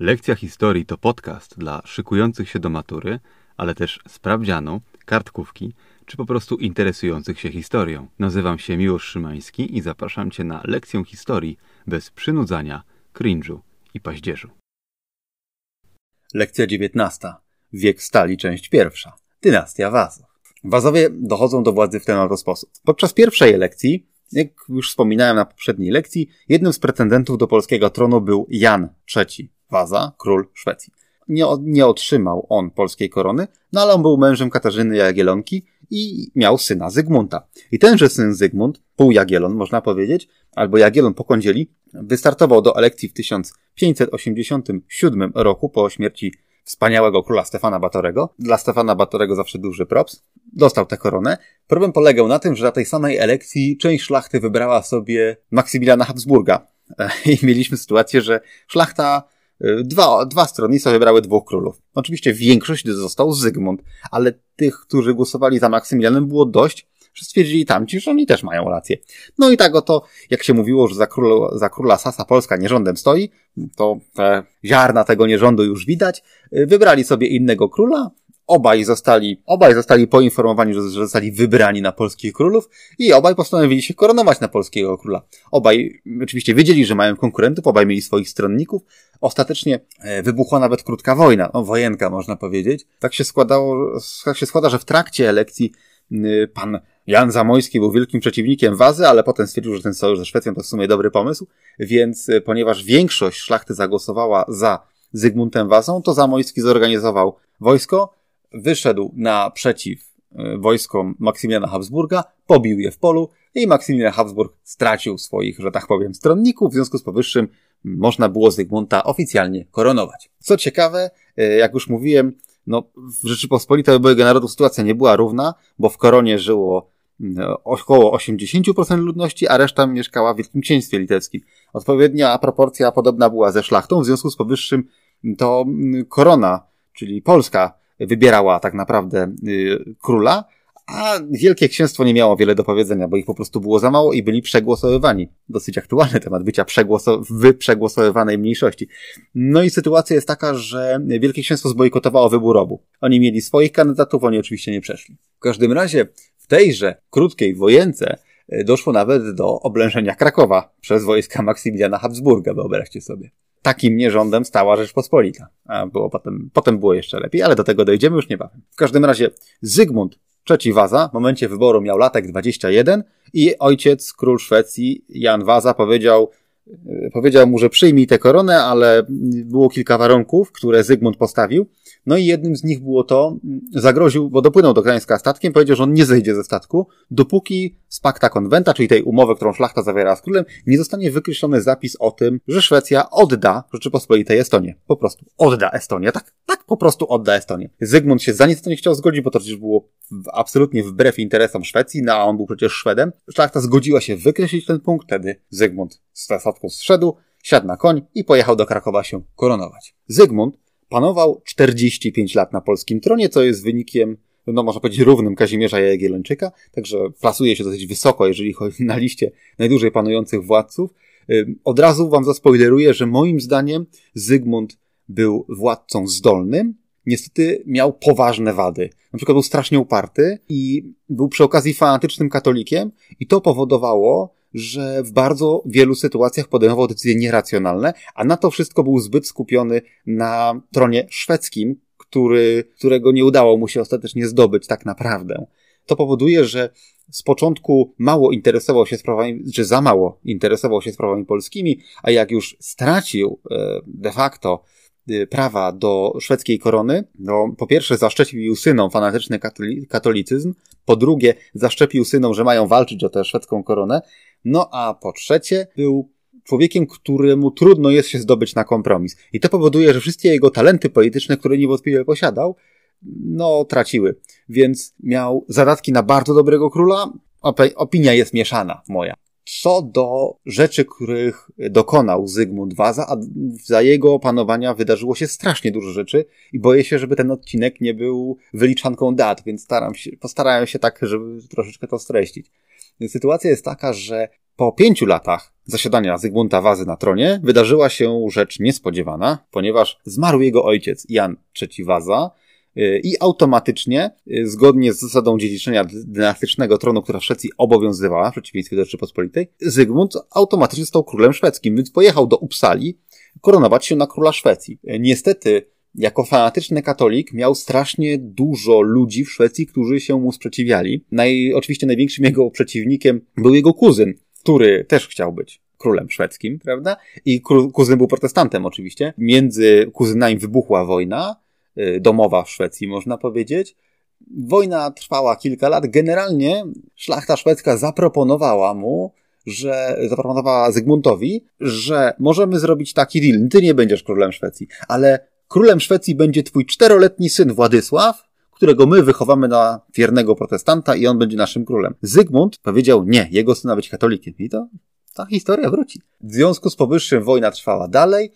Lekcja historii to podcast dla szykujących się do matury, ale też sprawdzianu, kartkówki czy po prostu interesujących się historią. Nazywam się Miłosz Szymański i zapraszam Cię na lekcję historii bez przynudzania, cringe'u i paździerzu. Lekcja 19. Wiek stali, część pierwsza. Dynastia Wazów. Wazowie dochodzą do władzy w ten oto sposób. Podczas pierwszej elekcji, jak już wspominałem na poprzedniej lekcji, jednym z pretendentów do polskiego tronu był Jan III Waza, król Szwecji. Nie, nie otrzymał on polskiej korony, no ale on był mężem Katarzyny Jagielonki i miał syna Zygmunta. I tenże syn Zygmunt, pół Jagielon można powiedzieć, albo Jagielon po kądzieli, wystartował do elekcji w 1587 roku po śmierci wspaniałego króla Stefana Batorego. Dla Stefana Batorego zawsze duży props. Dostał tę koronę. Problem polegał na tym, że na tej samej elekcji część szlachty wybrała sobie Maksymiliana Habsburga. I mieliśmy sytuację, że szlachta Dwa, dwa stronnictwa wybrały dwóch królów. Oczywiście większość został Zygmunt, ale tych, którzy głosowali za Maksymilianem było dość, że stwierdzili tamci, że oni też mają rację. No i tak oto, jak się mówiło, że za, król, za króla Sasa Polska nierządem stoi, to te ziarna tego nierządu już widać, wybrali sobie innego króla, obaj zostali, obaj zostali poinformowani, że, zostali wybrani na polskich królów i obaj postanowili się koronować na polskiego króla. Obaj oczywiście wiedzieli, że mają konkurentów, obaj mieli swoich stronników. Ostatecznie e, wybuchła nawet krótka wojna, no wojenka można powiedzieć. Tak się składało, tak się składa, że w trakcie elekcji pan Jan Zamojski był wielkim przeciwnikiem Wazy, ale potem stwierdził, że ten sojusz ze Szwecją to w sumie dobry pomysł, więc e, ponieważ większość szlachty zagłosowała za Zygmuntem Wazą, to Zamojski zorganizował wojsko, wyszedł naprzeciw e, wojskom Maksymiliana Habsburga, pobił je w polu i Maksymilian Habsburg stracił swoich, że tak powiem, stronników, w związku z powyższym można było Zygmunta oficjalnie koronować. Co ciekawe, e, jak już mówiłem, no, w Rzeczypospolitej obojga narodów sytuacja nie była równa, bo w koronie żyło no, około 80% ludności, a reszta mieszkała w Wielkim Księstwie Litewskim. Odpowiednia proporcja podobna była ze szlachtą, w związku z powyższym to mm, korona, czyli Polska, wybierała tak naprawdę y, króla, a Wielkie Księstwo nie miało wiele do powiedzenia, bo ich po prostu było za mało i byli przegłosowywani. Dosyć aktualny temat bycia przegłoso w przegłosowywanej mniejszości. No i sytuacja jest taka, że Wielkie Księstwo zbojkotowało wybór obu. Oni mieli swoich kandydatów, oni oczywiście nie przeszli. W każdym razie w tejże krótkiej wojence e, doszło nawet do oblężenia Krakowa przez wojska Maksymiliana Habsburga, wyobraźcie sobie. Takim nierządem stała Rzeczpospolita. A było potem, potem było jeszcze lepiej, ale do tego dojdziemy już niebawem. W każdym razie Zygmunt Trzeci Waza w momencie wyboru miał latek 21 i ojciec, król Szwecji, Jan Waza powiedział, e, powiedział mu, że przyjmij tę koronę, ale było kilka warunków, które Zygmunt postawił. No i jednym z nich było to, zagroził, bo dopłynął do Gdańska statkiem, powiedział, że on nie zejdzie ze statku, dopóki z pakta konwenta, czyli tej umowy, którą szlachta zawiera z królem, nie zostanie wykreślony zapis o tym, że Szwecja odda Rzeczypospolitej Estonię. Po prostu odda Estonię. Tak, tak po prostu odda Estonię. Zygmunt się za nic to nie chciał zgodzić, bo to przecież było absolutnie wbrew interesom Szwecji, no a on był przecież Szwedem. Szlachta zgodziła się wykreślić ten punkt, wtedy Zygmunt z statku zszedł, siadł na koń i pojechał do Krakowa się koronować. Zygmunt Panował 45 lat na polskim tronie, co jest wynikiem, no można powiedzieć, równym Kazimierza Jagiellończyka, także plasuje się dosyć wysoko, jeżeli chodzi na liście najdłużej panujących władców. Od razu wam zaspoileruję, że moim zdaniem Zygmunt był władcą zdolnym, niestety miał poważne wady. Na przykład był strasznie uparty i był przy okazji fanatycznym katolikiem i to powodowało, że w bardzo wielu sytuacjach podejmował decyzje nieracjonalne, a na to wszystko był zbyt skupiony na tronie szwedzkim, który, którego nie udało mu się ostatecznie zdobyć tak naprawdę. To powoduje, że z początku mało interesował się sprawami, czy za mało interesował się sprawami polskimi, a jak już stracił e, de facto prawa do szwedzkiej korony, no po pierwsze zaszczepił synom fanatyczny katolicyzm, po drugie zaszczepił synom, że mają walczyć o tę szwedzką koronę, no a po trzecie, był człowiekiem, któremu trudno jest się zdobyć na kompromis. I to powoduje, że wszystkie jego talenty polityczne, które niewątpliwie posiadał, no, traciły. Więc miał zadatki na bardzo dobrego króla. Opinia jest mieszana, moja. Co do rzeczy, których dokonał Zygmunt Waza, a za jego panowania wydarzyło się strasznie dużo rzeczy i boję się, żeby ten odcinek nie był wyliczanką dat, więc staram się, postarałem się tak, żeby troszeczkę to streścić. Sytuacja jest taka, że Po pięciu latach zasiadania Zygmunta Wazy na tronie wydarzyła się rzecz niespodziewana, ponieważ zmarł jego ojciec Jan III Waza, i automatycznie, y, zgodnie z zasadą dziedziczenia dynastycznego tronu, która w Szwecji obowiązywała, w przeciwieństwie do Rzeczypospolitej, Zygmunt automatycznie został królem szwedzkim, więc pojechał do Uppsali koronować się na króla Szwecji. Niestety, jako fanatyczny katolik miał strasznie dużo ludzi w Szwecji, którzy się mu sprzeciwiali. Naj, oczywiście największym jego przeciwnikiem był jego kuzyn, który też chciał być królem szwedzkim, prawda? I kuzyn był protestantem oczywiście. Między kuzynami wybuchła wojna y, domowa w Szwecji, można powiedzieć. Wojna trwała kilka lat. Generalnie szlachta szwedzka zaproponowała mu, że zaproponowała Zygmuntowi, że możemy zrobić taki deal. Ty nie będziesz królem Szwecji, ale królem Szwecji będzie twój czteroletni syn Władysław, którego my wychowamy na wiernego protestanta i on będzie naszym królem. Zygmunt powiedział nie, jego syna być katolikiem. I to ta historia wróci. W związku z powyższym wojna trwała dalej,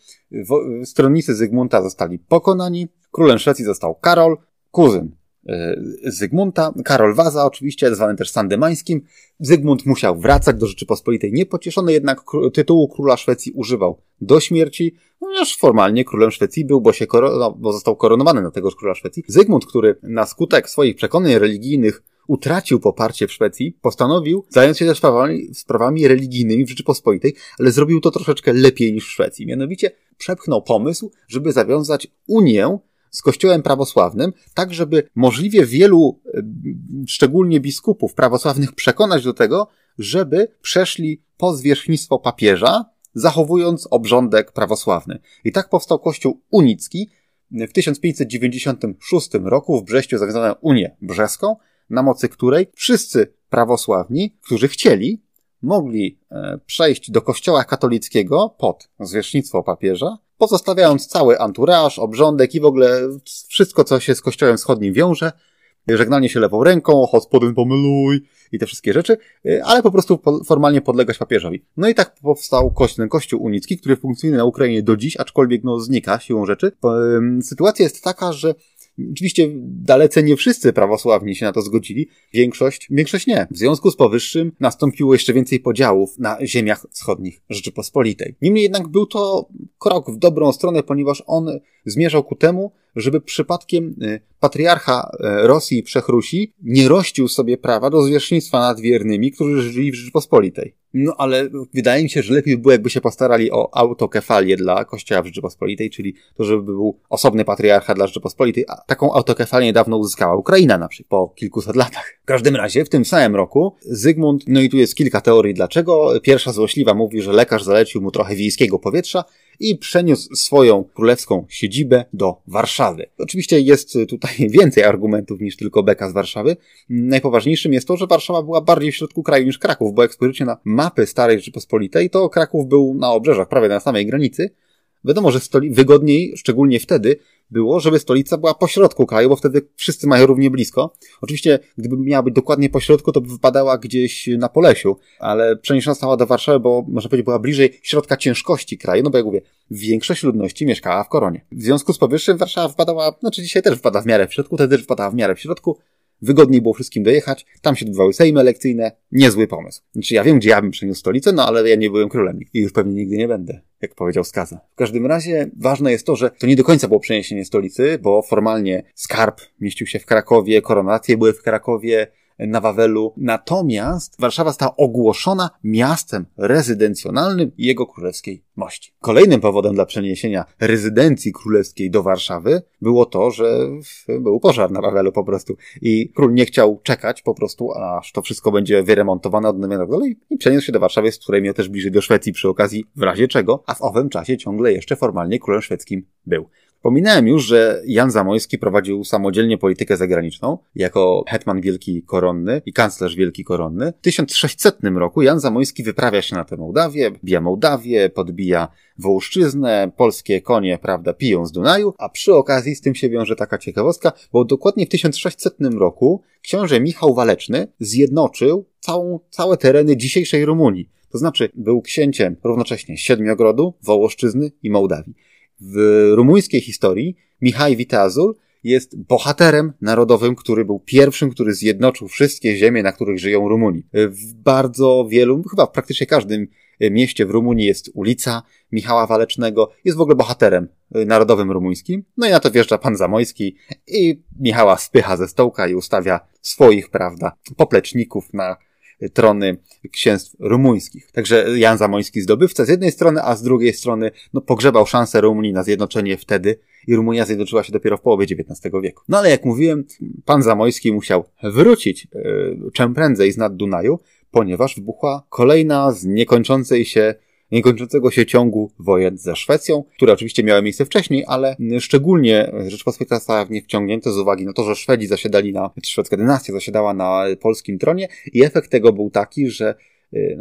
stronnicy Zygmunta zostali pokonani, królem Szwecji został Karol, kuzyn E, Zygmunta, Karol Waza oczywiście, zwany też Sandemańskim. Zygmunt musiał wracać do Rzeczypospolitej niepocieszony, jednak tytułu króla Szwecji używał do śmierci, ponieważ formalnie królem Szwecji był, bo, się no, bo został koronowany na tegoż króla Szwecji. Zygmunt, który na skutek swoich przekonań religijnych utracił poparcie w Szwecji, postanowił zająć się też sprawami, sprawami religijnymi w Rzeczypospolitej, ale zrobił to troszeczkę lepiej niż w Szwecji. Mianowicie przepchnął pomysł, żeby zawiązać Unię z Kościołem prawosławnym, tak żeby możliwie wielu, szczególnie biskupów prawosławnych, przekonać do tego, żeby przeszli pod zwierzchnictwo papieża, zachowując obrządek prawosławny. I tak powstał Kościół unicki. W 1596 roku w Brześciu zawiązano Unię Brzeską, na mocy której wszyscy prawosławni, którzy chcieli, mogli e, przejść do kościoła katolickiego pod zwierzchnictwo papieża, pozostawiając cały anturaż, obrządek i w ogóle wszystko, co się z kościołem wschodnim wiąże, żegnanie się lewą ręką, hospodyn pomyluj i te wszystkie rzeczy, y, ale po prostu formalnie podlegać papieżowi. No i tak powstał kościół, kościół unicki, który funkcjonuje na Ukrainie do dziś, aczkolwiek no znika siłą rzeczy. Sytuacja jest taka, że Oczywiście dalece nie wszyscy prawosławni się na to zgodzili, większość, większość nie. W związku z powyższym nastąpiło jeszcze więcej podziałów na ziemiach wschodnich Rzeczypospolitej. Niemniej jednak był to krok w dobrą stronę, ponieważ on zmierzał ku temu, żeby przypadkiem y, patriarcha y, Rosji i Wszechrusi nie rościł sobie prawa do zwierzchnictwa nad wiernymi, którzy żyli w Rzeczypospolitej. No ale wydaje mi się, że lepiej by było, jakby się postarali o autokefalię dla Kościoła w Rzeczypospolitej, czyli to, żeby był osobny patriarcha dla Rzeczypospolitej, a taką autokefalię niedawno uzyskała Ukraina na przykład, po kilkuset latach. W każdym razie, w tym samym roku Zygmunt, no i tu jest kilka teorii dlaczego. Pierwsza złośliwa mówi, że lekarz zalecił mu trochę wiejskiego powietrza, i przeniósł swoją królewską siedzibę do Warszawy. Oczywiście jest tutaj więcej argumentów niż tylko beka z Warszawy. Najpoważniejszym jest to, że Warszawa była bardziej w środku kraju niż Kraków, bo jak spojrzycie na mapy starej Rzeczypospolitej, to Kraków był na obrzeżach, prawie na samej granicy. Wiadomo, że stoli wygodniej, szczególnie wtedy, było, żeby stolica była pośrodku kraju, bo wtedy wszyscy mają równie blisko. Oczywiście, gdyby miała być dokładnie pośrodku, to by wypadała gdzieś na Polesiu, ale przeniesiona została do Warszawy, bo można powiedzieć była bliżej środka ciężkości kraju, no bo jak mówię, większość ludności mieszkała w Koronie. W związku z powyższym Warszawa wpadała, znaczy dzisiaj też wpada w miarę w środku, wtedy też wpadała w miarę w środku, wygodniej było wszystkim dojechać, tam się odbywały sejmy elekcyjne, niezły pomysł. Znaczy ja wiem, gdzie ja bym przeniósł stolicę, no ale ja nie byłem królem i już pewnie nigdy nie będę, jak powiedział Skaza. W każdym razie ważne jest to, że to nie do końca było przeniesienie stolicy, bo formalnie skarb mieścił się w Krakowie, koronacje były w Krakowie, na Wawelu. Natomiast Warszawa została ogłoszona miastem rezydencjonalnym jego królewskiej mości. Kolejnym powodem dla przeniesienia rezydencji królewskiej do Warszawy było to, że był pożar na Wawelu po prostu i król nie chciał czekać po prostu, aż to wszystko będzie wyremontowane, odnowione dalej i przeniósł się do Warszawy, z której miał też bliżej do Szwecji przy okazji, w razie czego, a w owym czasie ciągle jeszcze formalnie królem szwedzkim był. Wspominałem już, że Jan Zamojski prowadził samodzielnie politykę zagraniczną jako hetman wielki koronny i kanclerz wielki koronny. W 1600 roku Jan Zamojski wyprawia się na tę Mołdawię, bija Mołdawię, podbija Wołszczyznę, polskie konie, prawda, piją z Dunaju, a przy okazji z tym się wiąże taka ciekawostka, bo dokładnie w 1600 roku książę Michał Waleczny zjednoczył całą, całe tereny dzisiejszej Rumunii. To znaczy był księciem równocześnie Siedmiogrodu, Wołoszczyzny i Mołdawii w rumuńskiej historii Mihai Viteazul jest bohaterem narodowym, który był pierwszym, który zjednoczył wszystkie ziemie, na których żyją Rumuni. W bardzo wielu, chyba w praktycznie każdym mieście w Rumunii jest ulica Michała Walecznego, jest w ogóle bohaterem narodowym rumuńskim. No i na to wjeżdża pan Zamojski i Michała spycha ze stołka i ustawia swoich, prawda, popleczników na trony księstw rumuńskich. Także Jan Zamoński zdobywca z jednej strony, a z drugiej strony no, pogrzebał szansę Rumunii na zjednoczenie wtedy i Rumunia zjednoczyła się dopiero w połowie XIX wieku. No ale jak mówiłem, pan Zamojski musiał wrócić yy, czym prędzej z nad Dunaju, ponieważ wybuchła kolejna z niekończącej się niekończącego się ciągu wojen ze Szwecją, które oczywiście miały miejsce wcześniej, ale szczególnie Rzeczpospolita została w nie wciągnięta z uwagi na to, że Szwedzi zasiadali na, szwedzka dynastia zasiadała na polskim tronie i efekt tego był taki, że y,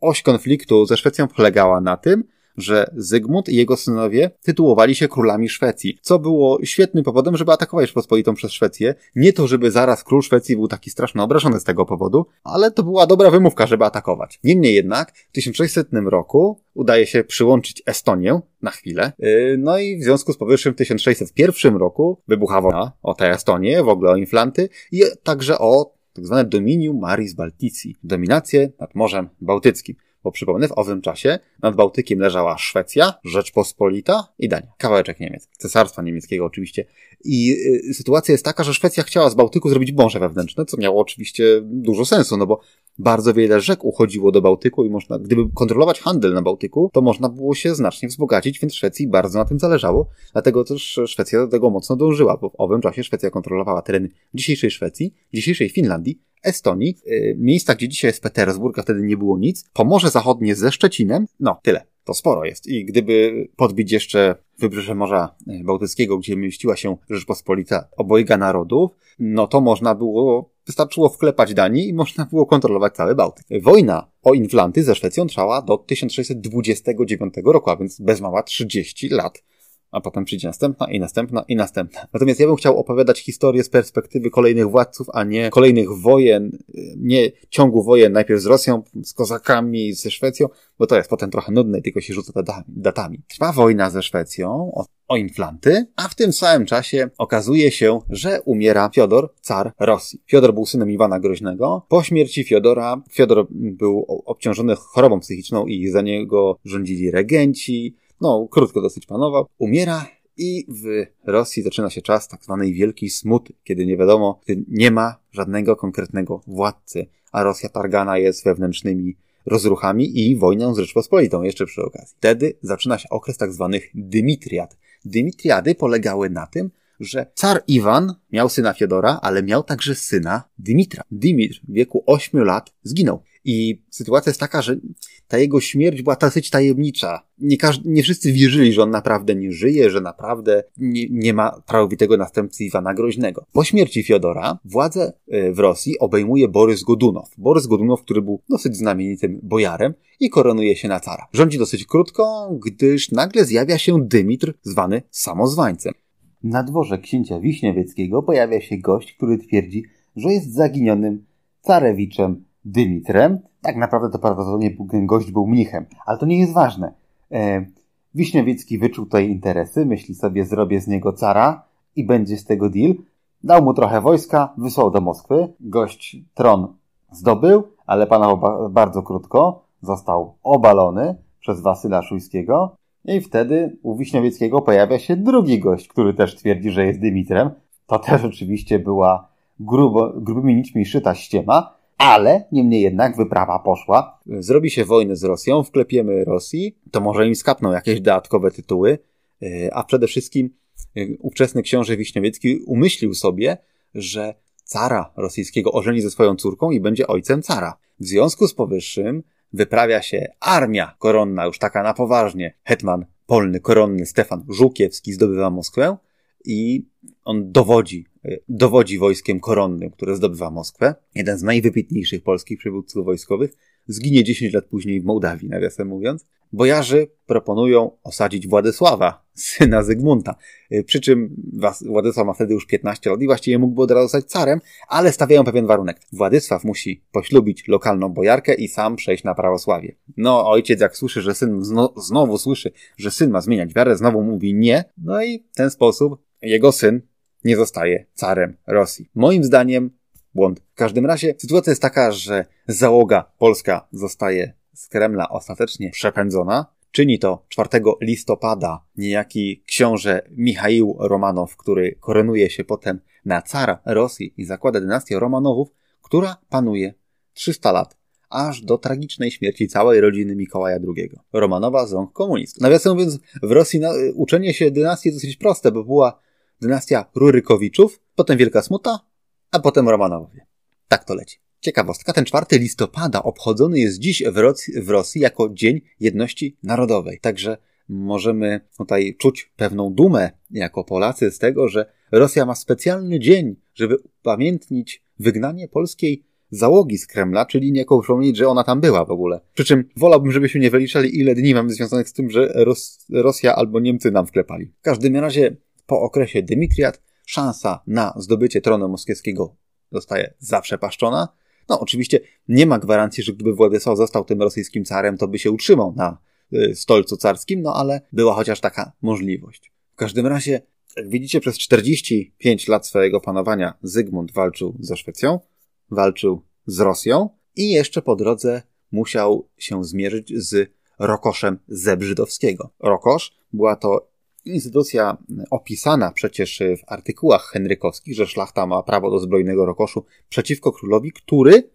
oś konfliktu ze Szwecją polegała na tym, że Zygmunt i jego synowie tytułowali się królami Szwecji, co było świetnym powodem, żeby atakować Rzeczpospolitą przez Szwecję. Nie to, żeby zaraz król Szwecji był taki strasznie obrażony z tego powodu, ale to była dobra wymówka, żeby atakować. Niemniej jednak w 1600 roku udaje się przyłączyć Estonię na chwilę. Yy, no i w związku z powyższym w 1601 roku wybucha wojna o tę Estonię, w ogóle o Inflanty i także o tak zwane Dominium Maris Baltici, dominację nad Morzem Bałtyckim. Bo przypomnę, w owym czasie nad Bałtykiem leżała Szwecja, Rzeczpospolita i Dania. Kawałeczek Niemiec. Cesarstwa niemieckiego oczywiście. I y, sytuacja jest taka, że Szwecja chciała z Bałtyku zrobić morze wewnętrzne, co miało oczywiście dużo sensu, no bo bardzo wiele rzek uchodziło do Bałtyku i można, gdyby kontrolować handel na Bałtyku, to można było się znacznie wzbogacić, więc Szwecji bardzo na tym zależało. Dlatego też Szwecja do tego mocno dążyła, bo w owym czasie Szwecja kontrolowała tereny dzisiejszej Szwecji, dzisiejszej Finlandii, Estonii, yy, miejsca, gdzie dzisiaj jest Petersburg, a wtedy nie było nic, Pomorze Zachodnie ze Szczecinem, no tyle. To sporo jest. I gdyby podbić jeszcze wybrzeże Morza y, Bałtyckiego, gdzie mieściła się Rzeczpospolita obojga narodów, no to można było, wystarczyło wklepać Danii i można było kontrolować cały Bałtyk. Wojna o Inflanty ze Szwecją trwała do 1629 roku, a więc bez mała 30 lat a potem przyjdzie następna i następna i następna. Natomiast ja bym chciał opowiadać historię z perspektywy kolejnych władców, a nie kolejnych wojen, nie ciągu wojen najpierw z Rosją, z Kozakami, ze Szwecją, bo to jest potem trochę nudne i tylko się rzuca datami. Trwa wojna ze Szwecją o, o inflanty, a w tym samym czasie okazuje się, że umiera Fiodor, car Rosji. Fiodor był synem Iwana Groźnego. Po śmierci Fiodora, Fiodor był obciążony chorobą psychiczną i za niego rządzili regenci, no, krótko dosyć panował, umiera i w Rosji zaczyna się czas tak zwanej wielkiej smuty, kiedy nie wiadomo, kiedy nie ma żadnego konkretnego władcy, a Rosja targana jest wewnętrznymi rozruchami i wojną z Rzeczpospolitą jeszcze przy okazji. Wtedy zaczyna się okres tak zwanych dymitriad. Dymitriady polegały na tym, że car Iwan miał syna Fiodora, ale miał także syna Dymitra. Dymitr w wieku 8 lat zginął. I sytuacja jest taka, że ta jego śmierć była dosyć tajemnicza. Nie, każdy, nie wszyscy wierzyli, że on naprawdę nie żyje, że naprawdę nie, nie ma prawowitego następcy Iwana Groźnego. Po śmierci Fiodora władzę e, w Rosji obejmuje Borys Godunow. Borys Godunow, który był dosyć znamienitym bojarem i koronuje się na cara. Rządzi dosyć krótko, gdyż nagle zjawia się Dymitr, zwany samozwańcem. Na dworze księcia Wiśniewieckiego pojawia się gość, który twierdzi, że jest zaginionym carewiczem Dymitrem. Tak naprawdę to prawdopodobnie gość był mnichem, ale to nie jest ważne. E, Wiśniewiecki wyczuł tutaj interesy, myśli sobie zrobię z niego cara i będzie z tego deal. Dał mu trochę wojska, wysłał do Moskwy. Gość tron zdobył, ale panował bardzo krótko. Został obalony przez Wasyla Szujskiego. I wtedy u Wiśniewieckiego pojawia się drugi gość, który też twierdzi, że jest Dymitrem. To też oczywiście była grubo, grubymi nićmi szyta ściema, ale niemniej jednak wyprawa poszła. Zrobi się wojnę z Rosją, wklepiemy Rosji, to może im skapną jakieś dodatkowe tytuły, e, a przede wszystkim e, ówczesny książę Wiśniewiecki umyślił sobie, że cara rosyjskiego ożeni ze swoją córką i będzie ojcem cara. W związku z powyższym wyprawia się armia koronna, już taka na poważnie. Hetman polny, koronny Stefan Żółkiewski zdobywa Moskwę i on dowodzi, y, dowodzi wojskiem koronnym, które zdobywa Moskwę. Jeden z najwybitniejszych polskich przywódców wojskowych zginie 10 lat później w Mołdawii, nawiasem mówiąc. Bojarzy proponują osadzić Władysława, syna Zygmunta. Y, przy czym Władysław ma wtedy już 15 lat i właściwie mógłby od razu zostać carem, ale stawiają pewien warunek. Władysław musi poślubić lokalną bojarkę i sam przejść na prawosławie. No, ojciec jak słyszy, że syn zno, znowu słyszy, że syn ma zmieniać wiarę, znowu mówi nie. No i w ten sposób jego syn nie zostaje carem Rosji. Moim zdaniem błąd. W każdym razie sytuacja jest taka, że załoga polska zostaje z Kremla ostatecznie przepędzona. Czyni to 4 listopada niejaki książę Michaił Romanow, który koronuje się potem na cara Rosji i zakłada dynastię Romanowów, która panuje 300 lat, aż do tragicznej śmierci całej rodziny Mikołaja II, Romanowa z rąk komunistów. Nawiasem mówiąc, w Rosji uczenie się dynastii jest dosyć proste, bo była dynastia Rurykowiczów, potem Wielka Smuta, a potem Romanowie. Tak to leci. Ciekawostka, ten 4 listopada obchodzony jest dziś w Rosji, w Rosji jako Dzień Jedności Narodowej. Także możemy tutaj czuć pewną dumę jako Polacy z tego, że Rosja ma specjalny dzień, żeby upamiętnić wygnanie polskiej załogi z Kremla, czyli niejako przypomnieć, że ona tam była w ogóle. Przy czym wolałbym, żebyśmy nie wyliczali, ile dni mamy związanych z tym, że Ros Rosja albo Niemcy nam wklepali. W każdym razie po okresie Dymitriat szansa na zdobycie tronu moskiewskiego zostaje zaprzepaszczona. No, oczywiście nie ma gwarancji, że gdyby Władysław został tym rosyjskim carem, to by się utrzymał na y, stolcu carskim, no ale była chociaż taka możliwość. W każdym razie, jak widzicie, przez 45 lat swojego panowania Zygmunt walczył ze Szwecją, walczył z Rosją i jeszcze po drodze musiał się zmierzyć z Rokoszem Zebrzydowskiego. Rokosz była to instytucja opisana przecież w artykułach henrykowskich, że szlachta ma prawo do zbrojnego rokoszu przeciwko królowi, który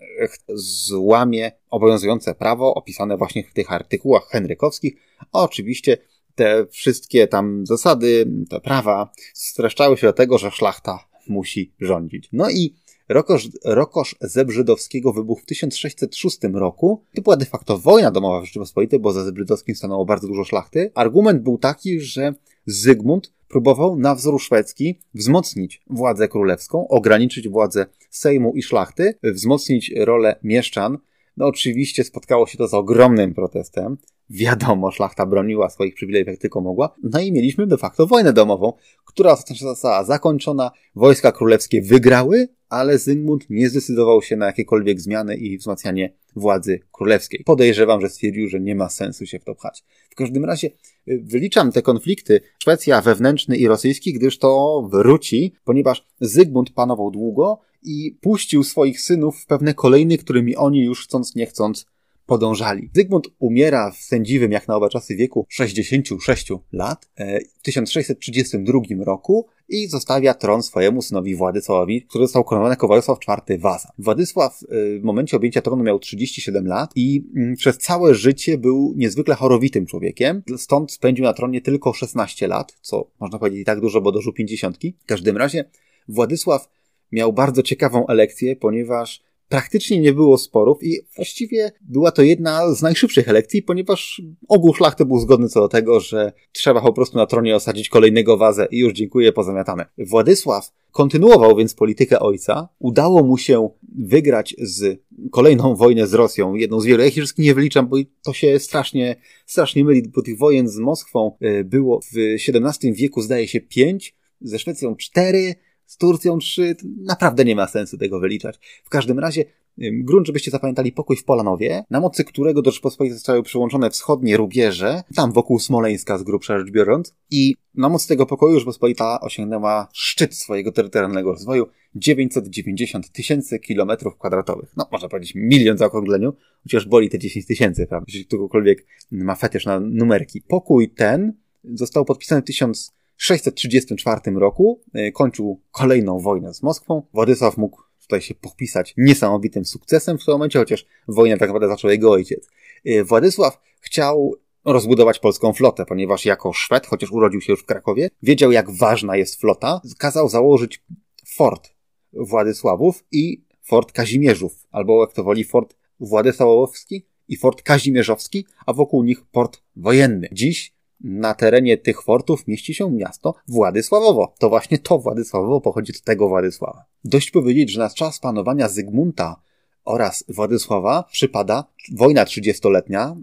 złamie obowiązujące prawo opisane właśnie w tych artykułach henrykowskich. A oczywiście te wszystkie tam zasady, te prawa streszczały się do tego, że szlachta musi rządzić. No i Rokosz, Rokosz Zebrzydowskiego wybuchł w 1606 roku. To była de facto wojna domowa w Rzeczypospolitej, bo za Zebrzydowskim stanęło bardzo dużo szlachty. Argument był taki, że Zygmunt próbował na wzór szwedzki wzmocnić władzę królewską, ograniczyć władzę Sejmu i szlachty, wzmocnić rolę mieszczan. No oczywiście spotkało się to z ogromnym protestem. Wiadomo, szlachta broniła swoich przywilejów jak tylko mogła. No i mieliśmy de facto wojnę domową, która została zakończona. Wojska królewskie wygrały, ale Zygmunt nie zdecydował się na jakiekolwiek zmiany i wzmacnianie władzy królewskiej. Podejrzewam, że stwierdził, że nie ma sensu się w to pchać. W każdym razie y, wyliczam te konflikty Szwecja wewnętrzny i rosyjski, gdyż to wróci, ponieważ Zygmunt panował długo i puścił swoich synów w pewne kolejny, którymi oni już chcąc nie chcąc podążali. Zygmunt umiera w sędziwym jak na owe czasy wieku 66 lat e, w 1632 roku i zostawia tron swojemu synowi Władysławowi, który został koronowany jako Władysław IV Waza. Władysław e, w momencie objęcia tronu miał 37 lat i mm, przez całe życie był niezwykle chorowitym człowiekiem, stąd spędził na tronie tylko 16 lat, co można powiedzieć i tak dużo, bo dożył 50. W każdym razie Władysław miał bardzo ciekawą elekcję, ponieważ praktycznie nie było sporów i właściwie była to jedna z najszybszych elekcji, ponieważ ogół szlachty był zgodny co do tego, że trzeba po prostu na tronie osadzić kolejnego wazę i już dziękuję, pozamiatane. Władysław kontynuował więc politykę ojca. Udało mu się wygrać z kolejną wojnę z Rosją, jedną z wielu. Ja ich wszystkich nie wyliczam, bo to się strasznie, strasznie myli, bo tych wojen z Moskwą e, było w XVII wieku zdaje się pięć, ze Szwecją cztery, z Turcją 3, naprawdę nie ma sensu tego wyliczać. W każdym razie, grunt, żebyście zapamiętali pokój w Polanowie, na mocy którego do Rzeczpospolitej zostały przyłączone wschodnie rubieże, tam wokół Smoleńska z grubsza rzecz biorąc, i na mocy tego pokoju Rzeczpospolita osiągnęła szczyt swojego terytorialnego rozwoju 990 tysięcy kilometrów kwadratowych. No, można powiedzieć milion w zaokrągleniu, chociaż boli te 10 tysięcy, prawda? Jeśli ktokolwiek ma fetysz na numerki. Pokój ten został podpisany w 1000 634 roku e, kończył kolejną wojnę z Moskwą. Władysław mógł tutaj się popisać niesamowitym sukcesem w tym momencie, chociaż wojnę tak naprawdę zaczął jego ojciec. E, Władysław chciał rozbudować polską flotę, ponieważ jako Szwed, chociaż urodził się już w Krakowie, wiedział jak ważna jest flota, kazał założyć fort Władysławów i fort Kazimierzów, albo jak to woli fort Władysławowski i fort Kazimierzowski, a wokół nich port wojenny. Dziś na terenie tych fortów mieści się miasto Władysławowo. To właśnie to Władysławowo pochodzi od tego Władysława. Dość powiedzieć, że na czas panowania Zygmunta oraz Władysława przypada wojna trzydziestoletnia,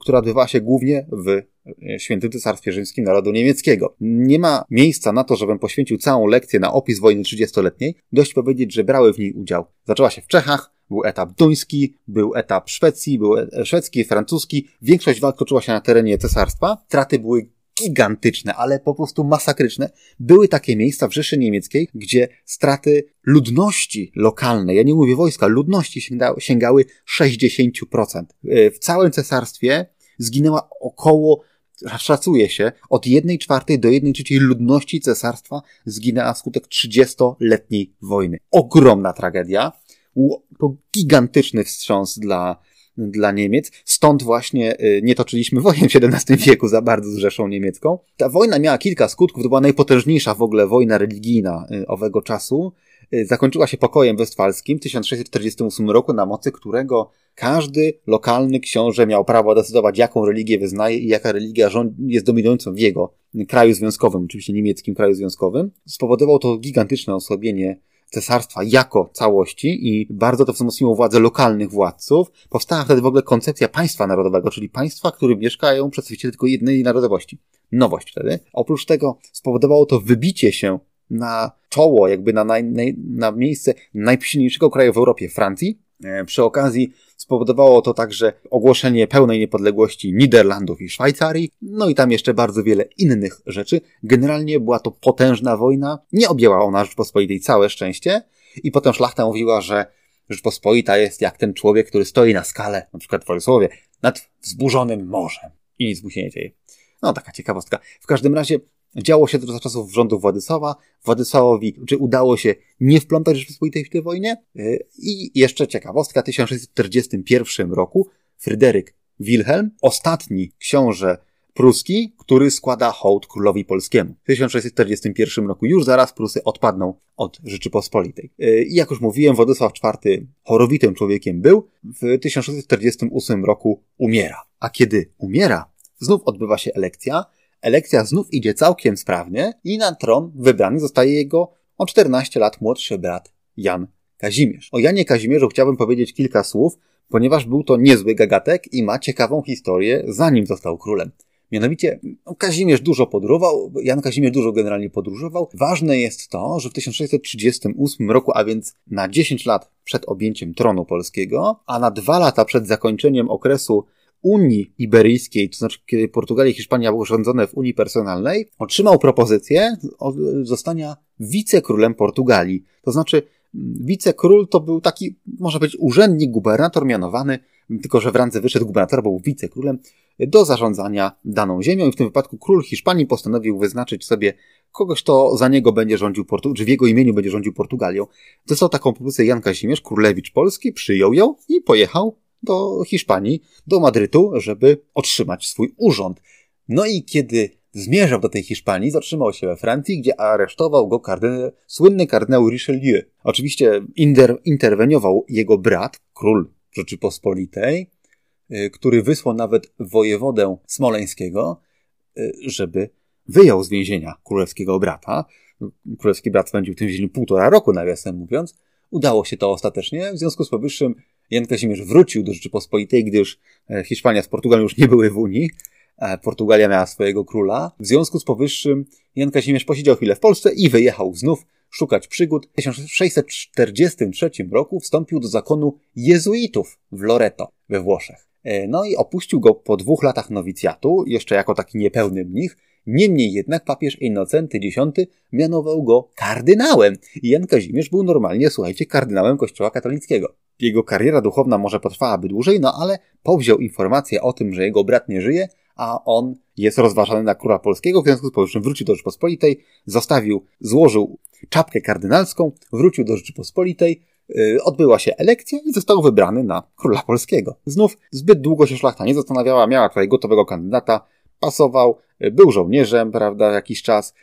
która odbywała się głównie w Świętym Cesarstwie Rzymskim Narodu Niemieckiego. Nie ma miejsca na to, żebym poświęcił całą lekcję na opis wojny trzydziestoletniej. Dość powiedzieć, że brały w niej udział. Zaczęła się w Czechach, był etap duński, był etap Szwecji, był e, szwedzki, francuski. Większość walk toczyła się na terenie cesarstwa. Straty były gigantyczne, ale po prostu masakryczne. Były takie miejsca w Rzeszy Niemieckiej, gdzie straty ludności lokalnej, ja nie mówię wojska, ludności sięgały, sięgały 60%. W całym cesarstwie zginęła około szacuje się, od 1 czwartej do 1 trzeciej ludności cesarstwa zginęła skutek 30-letniej wojny. Ogromna tragedia. To gigantyczny wstrząs dla, dla Niemiec. Stąd właśnie y, nie toczyliśmy wojen w XVII wieku za bardzo z Rzeszą Niemiecką. Ta wojna miała kilka skutków. To była najpotężniejsza w ogóle wojna religijna y, owego czasu. Y, zakończyła się pokojem westfalskim w 1648 roku, na mocy którego każdy lokalny książę miał prawo decydować, jaką religię wyznaje i jaka religia jest dominującą w jego kraju związkowym, oczywiście niemieckim kraju związkowym. Spowodowało to gigantyczne osłabienie cesarstwa jako całości i bardzo to wzmocniło władzę lokalnych władców. Powstała wtedy w ogóle koncepcja państwa narodowego, czyli państwa, w którym mieszkają przedstawiciele tylko jednej narodowości. Nowość wtedy. Oprócz tego spowodowało to wybicie się na czoło, jakby na, naj, naj, na miejsce najsilniejszego kraju w Europie, Francji. E, przy okazji spowodowało to także ogłoszenie pełnej niepodległości Niderlandów i Szwajcarii, no i tam jeszcze bardzo wiele innych rzeczy. Generalnie była to potężna wojna, nie objęła ona Rzeczpospolitej całe szczęście i potem szlachta mówiła, że Rzeczpospolita jest jak ten człowiek, który stoi na skale, na przykład w Wojsłowie, nad wzburzonym morzem i nic mu się nie dzieje. No, taka ciekawostka. W każdym razie Działo się to za czasów rządów Władysława. Władysławowi, czy udało się nie wplątać Rzeczypospolitej w tę wojnę? Y, I jeszcze ciekawostka, w 1641 roku Fryderyk Wilhelm, ostatni książę pruski, który składa hołd królowi polskiemu. W 1641 roku już zaraz Prusy odpadną od Rzeczypospolitej. Y, I jak już mówiłem, Władysław IV chorowitym człowiekiem był, w 1648 roku umiera. A kiedy umiera, znów odbywa się elekcja, Elekcja znów idzie całkiem sprawnie i na tron wybrany zostaje jego o 14 lat młodszy brat Jan Kazimierz. O Janie Kazimierzu chciałbym powiedzieć kilka słów, ponieważ był to niezły gagatek i ma ciekawą historię, zanim został królem. Mianowicie no, Kazimierz dużo podróżował, Jan Kazimierz dużo generalnie podróżował. Ważne jest to, że w 1638 roku, a więc na 10 lat przed objęciem tronu polskiego, a na dwa lata przed zakończeniem okresu Unii Iberyjskiej, to znaczy kiedy Portugalia i Hiszpania były rządzone w Unii Personalnej, otrzymał propozycję zostania wicekrólem Portugalii. To znaczy wicekról to był taki, może być urzędnik, gubernator mianowany, tylko że w randze wyszedł gubernator, był wicekrólem, do zarządzania daną ziemią i w tym wypadku król Hiszpanii postanowił wyznaczyć sobie kogoś, kto za niego będzie rządził Portugalią, czy w jego imieniu będzie rządził Portugalią. Dostał taką propozycję Jan Kazimierz, królewicz Polski, przyjął ją i pojechał do Hiszpanii, do Madrytu, żeby otrzymać swój urząd. No i kiedy zmierzał do tej Hiszpanii, zatrzymał się we Francji, gdzie aresztował go słynny kardynał Richelieu. Oczywiście inter, interweniował jego brat, król Rzeczypospolitej, y, który wysłał nawet wojewodę smoleńskiego, y, żeby wyjął z więzienia królewskiego brata. Królewski brat spędził w tym więzieniu półtora roku, nawiasem mówiąc. Udało się to ostatecznie. W związku z powyższym Jan Kazimierz wrócił do Rzeczypospolitej, gdyż e, Hiszpania z Portugalią już nie były w Unii. Portugalia miała swojego króla. W związku z powyższym Jan Kazimierz posiedział chwilę w Polsce i wyjechał znów szukać przygód. W 1643 roku wstąpił do zakonu jezuitów w Loreto we Włoszech. E, no i opuścił go po dwóch latach nowicjatu, jeszcze jako taki niepełny mnich, Niemniej jednak papież Innocenty X mianował go kardynałem. I Jan Kazimierz był normalnie, słuchajcie, kardynałem Kościoła katolickiego. Jego kariera duchowna może potrwałaby dłużej, no ale powziął informację o tym, że jego brat nie żyje, a on jest rozważany na króla polskiego, w związku z powyższym wrócił do Rzeczypospolitej, zostawił, złożył czapkę kardynalską, wrócił do Rzeczypospolitej, yy, odbyła się elekcja i został wybrany na króla polskiego. Znów zbyt długo się szlachta nie zastanawiała, miała tutaj gotowego kandydata, pasował, był żołnierzem, prawda, jakiś czas, y,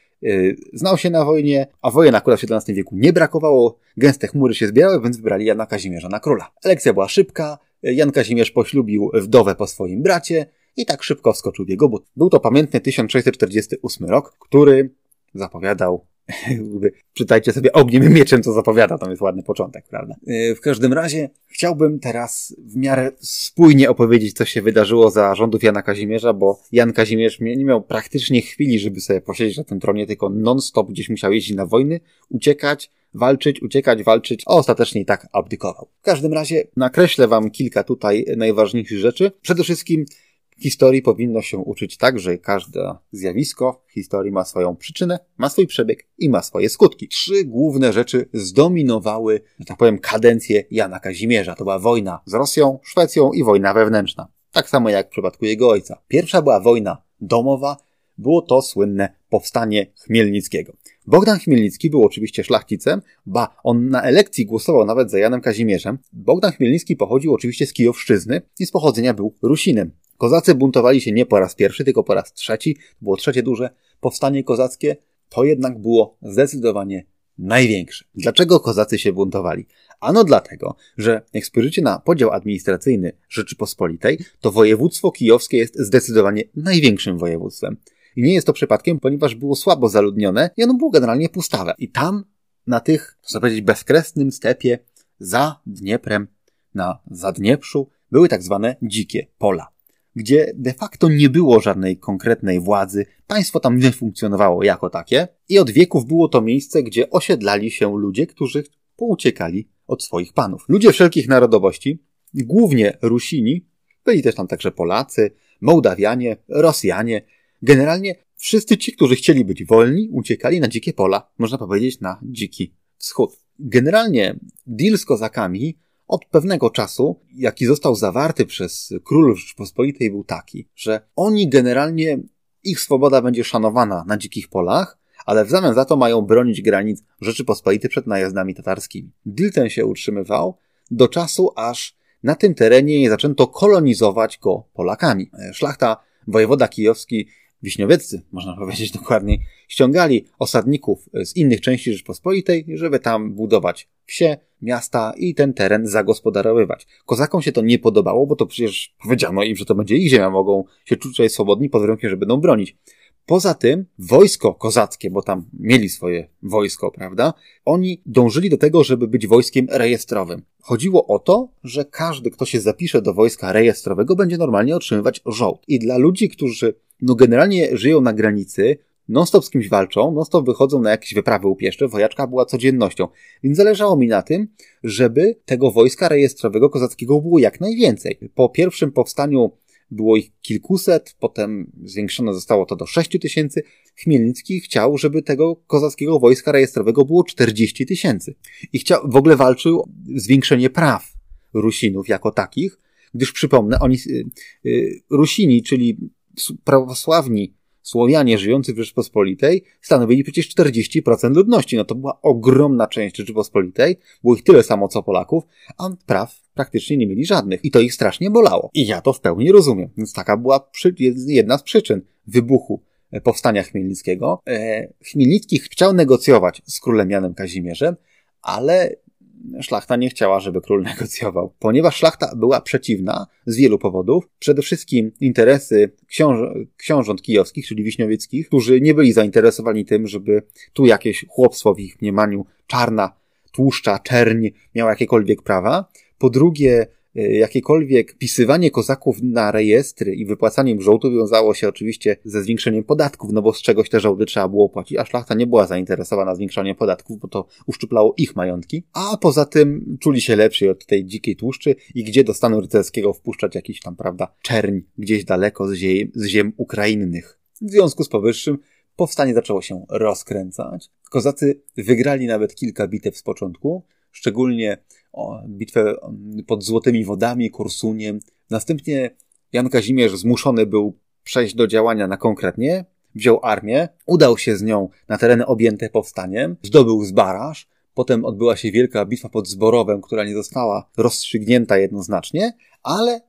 znał się na wojnie, a wojen akurat w XVII wieku nie brakowało, gęste chmury się zbierały, więc wybrali Jana Kazimierza na króla. Elekcja była szybka, Jan Kazimierz poślubił wdowę po swoim bracie i tak szybko wskoczył w jego but. Był to pamiętny 1648 rok, który zapowiadał Czytajcie sobie ogniem mieczem, co zapowiada, tam jest ładny początek, prawda? E, w każdym razie chciałbym teraz w miarę spójnie opowiedzieć, co się wydarzyło za rządów Jana Kazimierza, bo Jan Kazimierz nie miał praktycznie chwili, żeby sobie posiedzieć na tym tronie, tylko non-stop gdzieś musiał jeździć na wojny, uciekać, walczyć, uciekać, walczyć, a ostatecznie i tak abdykował. W każdym razie nakreślę wam kilka tutaj najważniejszych rzeczy. Przede wszystkim Historii powinno się uczyć tak, że każde zjawisko w historii ma swoją przyczynę, ma swój przebieg i ma swoje skutki. Trzy główne rzeczy zdominowały, że tak powiem, kadencję Jana Kazimierza. To była wojna z Rosją, Szwecją i wojna wewnętrzna. Tak samo jak w przypadku jego ojca. Pierwsza była wojna domowa, było to słynne powstanie Chmielnickiego. Bogdan Chmielnicki był oczywiście szlachcicem, ba, on na elekcji głosował nawet za Janem Kazimierzem. Bogdan Chmielnicki pochodził oczywiście z Kijowszczyzny i z pochodzenia był Rusinem. Kozacy buntowali się nie po raz pierwszy, tylko po raz trzeci. Było trzecie duże powstanie kozackie. To jednak było zdecydowanie największe. Dlaczego kozacy się buntowali? Ano dlatego, że jak spojrzycie na podział administracyjny Rzeczypospolitej, to województwo kijowskie jest zdecydowanie największym województwem. I nie jest to przypadkiem, ponieważ było słabo zaludnione i ono było generalnie pustawe. I tam, na tych, można powiedzieć, bezkresnym stepie za Dnieprem, na Zadnieprzu, były tak zwane dzikie pola, gdzie de facto nie było żadnej konkretnej władzy, państwo tam nie funkcjonowało jako takie i od wieków było to miejsce, gdzie osiedlali się ludzie, którzy pouciekali od swoich panów. Ludzie wszelkich narodowości, głównie Rusini, byli też tam także Polacy, Mołdawianie, Rosjanie, Generalnie wszyscy ci, którzy chcieli być wolni, uciekali na dzikie pola, można powiedzieć na dziki wschód. Generalnie deal z kozakami od pewnego czasu, jaki został zawarty przez królów Rzeczypospolitej, był taki, że oni generalnie, ich swoboda będzie szanowana na dzikich polach, ale w zamian za to mają bronić granic Rzeczypospolitej przed najazdami tatarskimi. Deal ten się utrzymywał do czasu, aż na tym terenie nie zaczęto kolonizować go Polakami. Szlachta, wojewoda kijowski wiśniowieccy, można powiedzieć dokładniej, ściągali osadników z innych części Rzeczpospolitej, żeby tam budować wsie, miasta i ten teren zagospodarowywać. Kozakom się to nie podobało, bo to przecież powiedziano im, że to będzie ich ziemia, mogą się czuć tutaj swobodni pod warunkiem, że będą bronić. Poza tym wojsko kozackie, bo tam mieli swoje wojsko, prawda? Oni dążyli do tego, żeby być wojskiem rejestrowym. Chodziło o to, że każdy, kto się zapisze do wojska rejestrowego, będzie normalnie otrzymywać żołd. I dla ludzi, którzy no generalnie żyją na granicy, non-stop z kimś walczą, non-stop wychodzą na jakieś wyprawy upieszcze, wojaczka była codziennością. Więc zależało mi na tym, żeby tego wojska rejestrowego kozackiego było jak najwięcej. Po pierwszym powstaniu było ich kilkuset, potem zwiększone zostało to do sześciu tysięcy. Chmielnicki chciał, żeby tego kozackiego wojska rejestrowego było 40 tysięcy. I chciał, w ogóle walczył o zwiększenie praw Rusinów jako takich, gdyż przypomnę, oni, y, y, Rusini, czyli prawosławni Słowianie żyjący w Rzeczpospolitej stanowili przecież 40% ludności. No to była ogromna część Rzeczypospolitej. Było ich tyle samo co Polaków, a praw praktycznie nie mieli żadnych. I to ich strasznie bolało. I ja to w pełni rozumiem. Więc taka była przy, jedna z przyczyn wybuchu e, powstania Chmielnickiego. E, Chmielnicki chciał negocjować z królem Janem Kazimierzem, ale szlachta nie chciała, żeby król negocjował, ponieważ szlachta była przeciwna z wielu powodów. Przede wszystkim interesy książ książąt kijowskich, czyli wiśniowieckich, którzy nie byli zainteresowani tym, żeby tu jakieś chłopstwo w ich mniemaniu czarna, tłuszcza, czerń miała jakiekolwiek prawa. Po drugie, jakiekolwiek pisywanie kozaków na rejestry i wypłacanie im żołdu wiązało się oczywiście ze zwiększeniem podatków, no bo z czegoś te żołdy trzeba było płacić, a szlachta nie była zainteresowana zwiększaniem podatków, bo to uszczuplało ich majątki, a poza tym czuli się lepsi od tej dzikiej tłuszczy i gdzie do stanu rycerskiego wpuszczać jakiś tam, prawda, czerń gdzieś daleko z ziem, z ziem ukrainnych. W związku z powyższym powstanie zaczęło się rozkręcać. Kozacy wygrali nawet kilka bitew z początku, szczególnie bitwę pod Złotymi Wodami, Korsuniem. Następnie Jan Kazimierz zmuszony był przejść do działania na konkretnie, wziął armię, udał się z nią na tereny objęte powstaniem, zdobył Zbaraż, potem odbyła się wielka bitwa pod Zborowem, która nie została rozstrzygnięta jednoznacznie, ale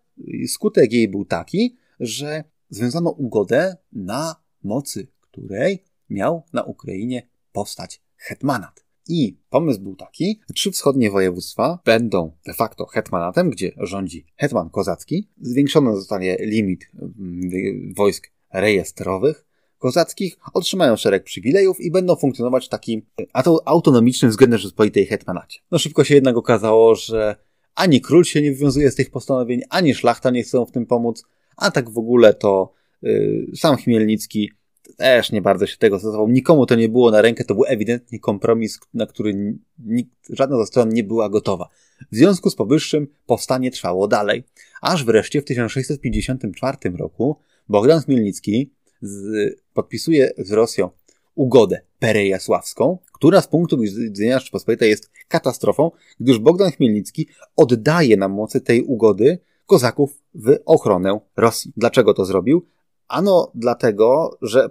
skutek jej był taki, że związano ugodę na mocy której miał na Ukrainie powstać hetmanat. I pomysł był taki, trzy wschodnie województwa będą de facto hetmanatem, gdzie rządzi hetman kozacki. Zwiększony zostanie limit mm, wojsk rejestrowych kozackich, otrzymają szereg przywilejów i będą funkcjonować w takim autonomicznym względem Rzeczypospolitej hetmanacie. No szybko się jednak okazało, że ani król się nie wywiązuje z tych postanowień, ani szlachta nie chcą w tym pomóc, a tak w ogóle to yy, sam Chmielnicki też nie bardzo się tego stosował. Nikomu to nie było na rękę, to był ewidentnie kompromis, na który nikt, żadna ze stron nie była gotowa. W związku z powyższym powstanie trwało dalej, aż wreszcie w 1654 roku Bogdan Chmielnicki z, podpisuje z Rosją ugodę perejasławską, która z punktu widzenia Rzeczypospolitej jest katastrofą, gdyż Bogdan Chmielnicki oddaje na mocy tej ugody kozaków w ochronę Rosji. Dlaczego to zrobił? Ano dlatego, że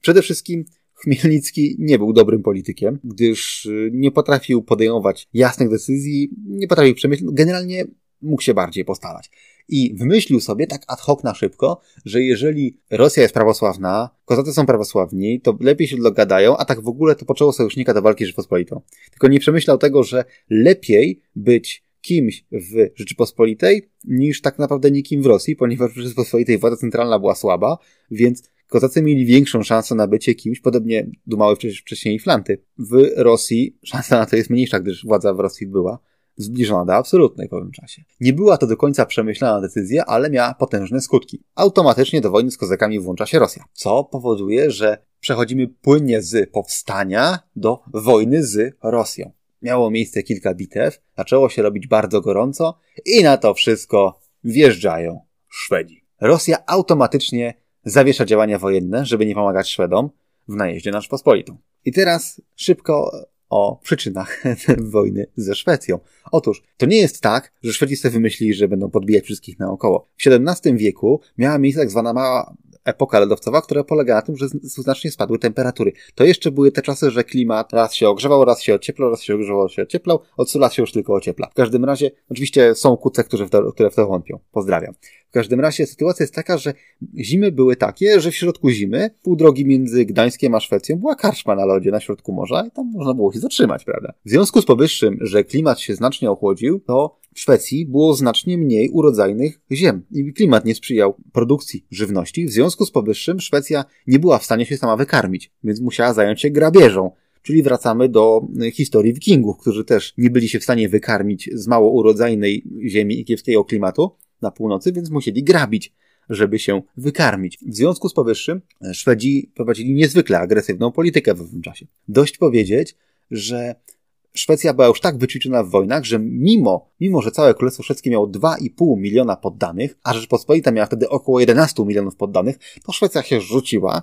przede wszystkim Chmielnicki nie był dobrym politykiem, gdyż y, nie potrafił podejmować jasnych decyzji, nie potrafił przemyśleć, generalnie mógł się bardziej postarać. I wymyślił sobie tak ad hoc na szybko, że jeżeli Rosja jest prawosławna, kozacy są prawosławni, to lepiej się dogadają, a tak w ogóle to poczęło sojusznika do walki z Rzeczpospolitą. Tylko nie przemyślał tego, że lepiej być kimś w Rzeczypospolitej niż tak naprawdę nikim w Rosji, ponieważ w Rzeczypospolitej władza centralna była słaba, więc Kozacy mieli większą szansę na bycie kimś, podobnie dumały wcześniej Flanty. W Rosji szansa na to jest mniejsza, gdyż władza w Rosji była zbliżona do absolutnej w pewnym czasie. Nie była to do końca przemyślana decyzja, ale miała potężne skutki. Automatycznie do wojny z kozakami włącza się Rosja, co powoduje, że przechodzimy płynnie z powstania do wojny z Rosją. Miało miejsce kilka bitew, zaczęło się robić bardzo gorąco i na to wszystko wjeżdżają Szwedzi. Rosja automatycznie zawiesza działania wojenne, żeby nie pomagać Szwedom w najeździe na Rzeczpospolitą. I teraz szybko o przyczynach wojny ze Szwecją. Otóż, to nie jest tak, że Szwedzi sobie wymyślili, że będą podbijać wszystkich naokoło. W XVII wieku miała miejsce tak zwana mała epoka lodowcowa, która polega na tym, że znacznie spadły temperatury. To jeszcze były te czasy, że klimat raz się ogrzewał, raz się ocieplał, raz się ogrzewał, się ocieplał, od 100 lat się już tylko ociepla. W każdym razie, oczywiście są kuce, którzy w to, które w to wątpią. Pozdrawiam. W każdym razie sytuacja jest taka, że zimy były takie, że w środku zimy, pół drogi między Gdańskiem a Szwecją, była karczma na lodzie na środku morza i tam można było się zatrzymać, prawda? W związku z powyższym, że klimat się znacznie ochłodził, to w Szwecji było znacznie mniej urodzajnych ziem i klimat nie sprzyjał produkcji żywności. W związku z powyższym Szwecja nie była w stanie się sama wykarmić, więc musiała zająć się grabieżą. Czyli wracamy do y, historii wikingów, którzy też nie byli się w stanie wykarmić z mało urodzajnej ziemi i kiepskiego klimatu na północy, więc musieli grabić żeby się wykarmić. W związku z powyższym y, Szwedzi prowadzili niezwykle agresywną politykę w owym czasie. Dość powiedzieć, że Szwecja była już tak wyćwiczona w wojnach, że mimo, mimo że całe Królestwo Szwedzkie miało 2,5 miliona poddanych, a Rzeczpospolita miała wtedy około 11 milionów poddanych, to Szwecja się rzuciła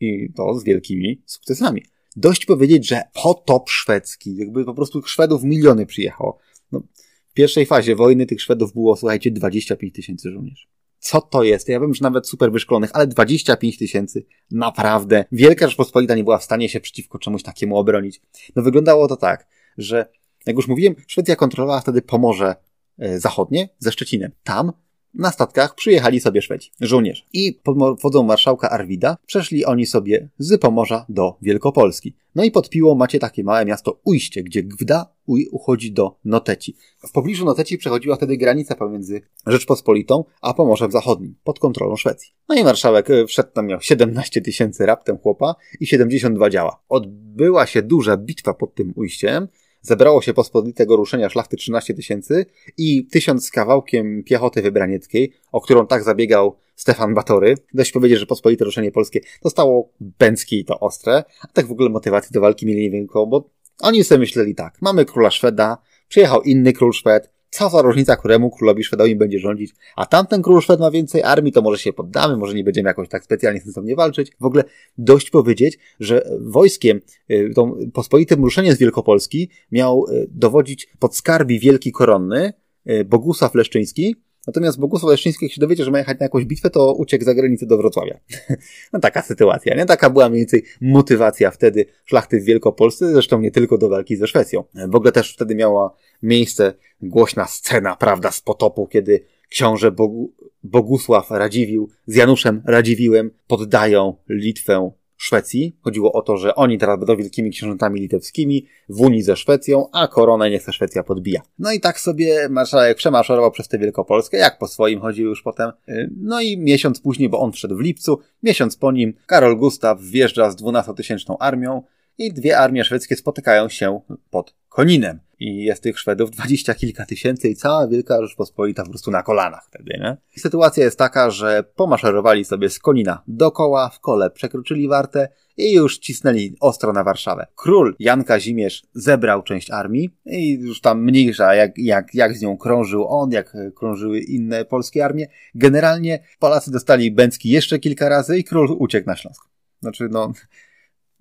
i to z wielkimi sukcesami. Dość powiedzieć, że potop szwedzki, jakby po prostu Szwedów miliony przyjechało. No, w pierwszej fazie wojny tych Szwedów było, słuchajcie, 25 tysięcy żołnierzy. Co to jest? Ja wiem, że nawet super wyszkolonych, ale 25 tysięcy. Naprawdę. Wielka Rzeczpospolita nie była w stanie się przeciwko czemuś takiemu obronić. No wyglądało to tak że, jak już mówiłem, Szwecja kontrolowała wtedy Pomorze e, Zachodnie ze Szczecinem. Tam na statkach przyjechali sobie Szwedzi, żołnierze. I pod wodą marszałka Arwida przeszli oni sobie z Pomorza do Wielkopolski. No i pod Piłą macie takie małe miasto Ujście, gdzie Gwda uchodzi do Noteci. W pobliżu Noteci przechodziła wtedy granica pomiędzy Rzeczpospolitą a Pomorzem Zachodnim, pod kontrolą Szwecji. No i marszałek e, wszedł tam miał 17 tysięcy raptem chłopa i 72 działa. Odbyła się duża bitwa pod tym ujściem, zebrało się pospolitego ruszenia szlachty 13 tysięcy i tysiąc z kawałkiem piechoty wybranieckiej, o którą tak zabiegał Stefan Batory. Dość powiedzieć, że pospolite ruszenie polskie dostało bęcki i to ostre, a tak w ogóle motywacji do walki mieli niewielką, bo oni sobie myśleli tak, mamy króla Szweda, przyjechał inny król Szwed, co za różnica, któremu królowi Szwedowi będzie rządzić, a tamten król Szwed ma więcej armii, to może się poddamy, może nie będziemy jakoś tak specjalnie sensownie walczyć. W ogóle dość powiedzieć, że wojskiem, y, tą pospolitym ruszeniem z Wielkopolski miał y, dowodzić podskarbi wielki koronny, y, Bogusław Leszczyński, Natomiast Bogusław Leszczyński, jak się dowiedział, że ma jechać na jakąś bitwę, to uciekł za granicę do Wrocławia. no taka sytuacja, nie? Taka była mniej więcej motywacja wtedy szlachty w Wielkopolsce, zresztą nie tylko do walki ze Szwecją. W ogóle też wtedy miała miejsce głośna scena, prawda, z potopu, kiedy książę Bogu, Bogusław Radziwił z Januszem Radziwiłem poddają Litwę Szwecji. Chodziło o to, że oni teraz będą wielkimi książętami litewskimi w Unii ze Szwecją, a koronę niech ta Szwecja podbija. No i tak sobie marszałek przemaszerował przez tę Wielkopolskę, jak po swoim chodził już potem. Y, no i miesiąc później, bo on wszedł w lipcu, miesiąc po nim Karol Gustaw wjeżdża z 12-tysięczną armią i dwie armie szwedzkie spotykają się pod Koninem. I jest tych Szwedów dwadzieścia kilka tysięcy i cała Wielka Rzeczpospolita po prostu na kolanach wtedy, nie? I sytuacja jest taka, że pomaszerowali sobie z Konina dokoła, w kole przekroczyli Wartę i już cisnęli ostro na Warszawę. Król Jan Kazimierz zebrał część armii i już tam mniejsza, jak, jak, jak z nią krążył on, jak krążyły inne polskie armie. Generalnie Polacy dostali Bęcki jeszcze kilka razy i król uciekł na Śląsk. Znaczy, no,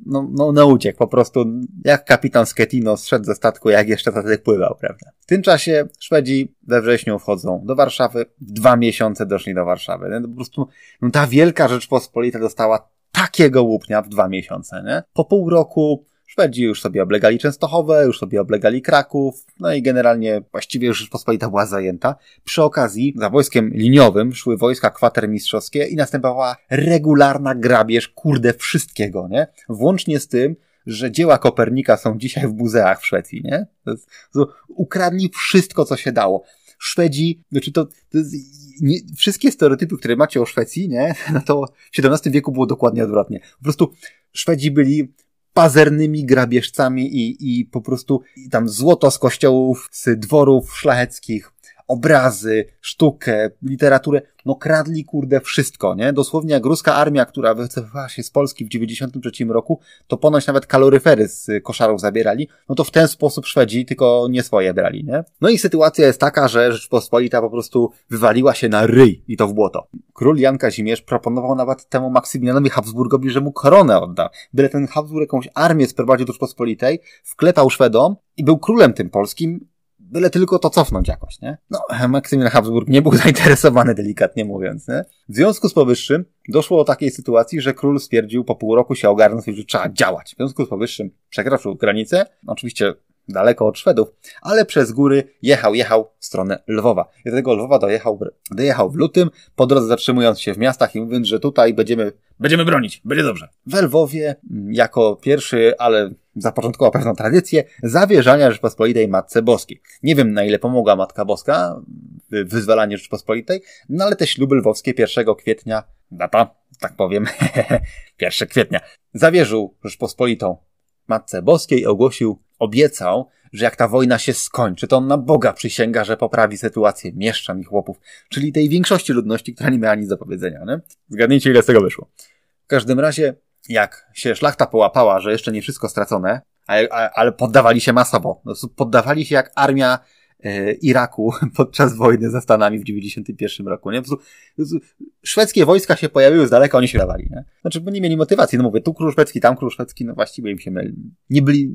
no, no, no uciekł po prostu, jak kapitan Sketino zszedł ze statku, jak jeszcze statek pływał, prawda? W tym czasie Szwedzi we wrześniu wchodzą do Warszawy, w dwa miesiące doszli do Warszawy. No, po prostu no, ta wielka Rzeczpospolita dostała takiego łupnia w dwa miesiące, nie? Po pół roku Szwedzi już sobie oblegali Częstochowę, już sobie oblegali Kraków, no i generalnie właściwie już Rzeczpospolita była zajęta. Przy okazji za wojskiem liniowym szły wojska kwatermistrzowskie i następowała regularna grabież, kurde, wszystkiego, nie? Włącznie z tym, że dzieła Kopernika są dzisiaj w muzeach w Szwecji, nie? Ukradli wszystko, co się dało. Szwedzi, znaczy to, to jest, nie, wszystkie stereotypy, które macie o Szwecji, nie? No to w XVII wieku było dokładnie odwrotnie. Po prostu Szwedzi byli pazernymi grabieżcami i, i po prostu i tam złoto z kościołów, z dworów szlacheckich, obrazy, sztukę, literaturę, no kradli kurde wszystko, nie? Dosłownie jak ruska armia, która wycofywała się z Polski w 93 roku, to ponoć nawet kaloryfery z koszarów zabierali, no to w ten sposób Szwedzi tylko nie swoje brali, nie? No i sytuacja jest taka, że Rzeczpospolita po prostu wywaliła się na ryj i to w błoto. Król Jan Kazimierz proponował nawet temu Maksymilianowi Habsburgowi, że mu koronę odda. Byle ten Habsburg jakąś armię sprowadził do Rzeczpospolitej, wklepał Szwedom i był królem tym polskim, byle tylko to cofnąć jakoś, nie? No, Maksymilian Habsburg nie był zainteresowany, delikatnie mówiąc, nie? W związku z powyższym doszło do takiej sytuacji, że król stwierdził po pół roku się ogarnąć, że trzeba działać. W związku z powyższym przekroczył granicę, oczywiście daleko od Szwedów, ale przez góry jechał, jechał w stronę Lwowa. I do tego Lwowa dojechał, dojechał w lutym, po drodze zatrzymując się w miastach i mówiąc, że tutaj będziemy, będziemy bronić, będzie dobrze. W Lwowie, mm, jako pierwszy, ale zapoczątkował pewną tradycję zawierzania Rzeczpospolitej Matce Boskiej. Nie wiem, na ile pomogła Matka Boska w wyzwalaniu Rzeczpospolitej, no ale te śluby lwowskie 1 kwietnia, data, tak powiem, 1 kwietnia, zawierzył Rzeczpospolitą Matce Boskiej, ogłosił, obiecał, że jak ta wojna się skończy, to on na Boga przysięga, że poprawi sytuację mieszczan i chłopów, czyli tej większości ludności, która nie miała nic do powiedzenia. Nie? Zgadnijcie, ile z tego wyszło. W każdym razie jak się szlachta połapała, że jeszcze nie wszystko stracone, ale, ale poddawali się masowo. No, poddawali się jak armia e, Iraku podczas wojny ze Stanami w 91 roku, nie? Po prostu, szwedzkie wojska się pojawiły z daleka, oni się dawali, nie? Znaczy, bo nie mieli motywacji, no mówię, tu król szwedzki, tam król szwedzki, no właściwie im się myli. nie byli,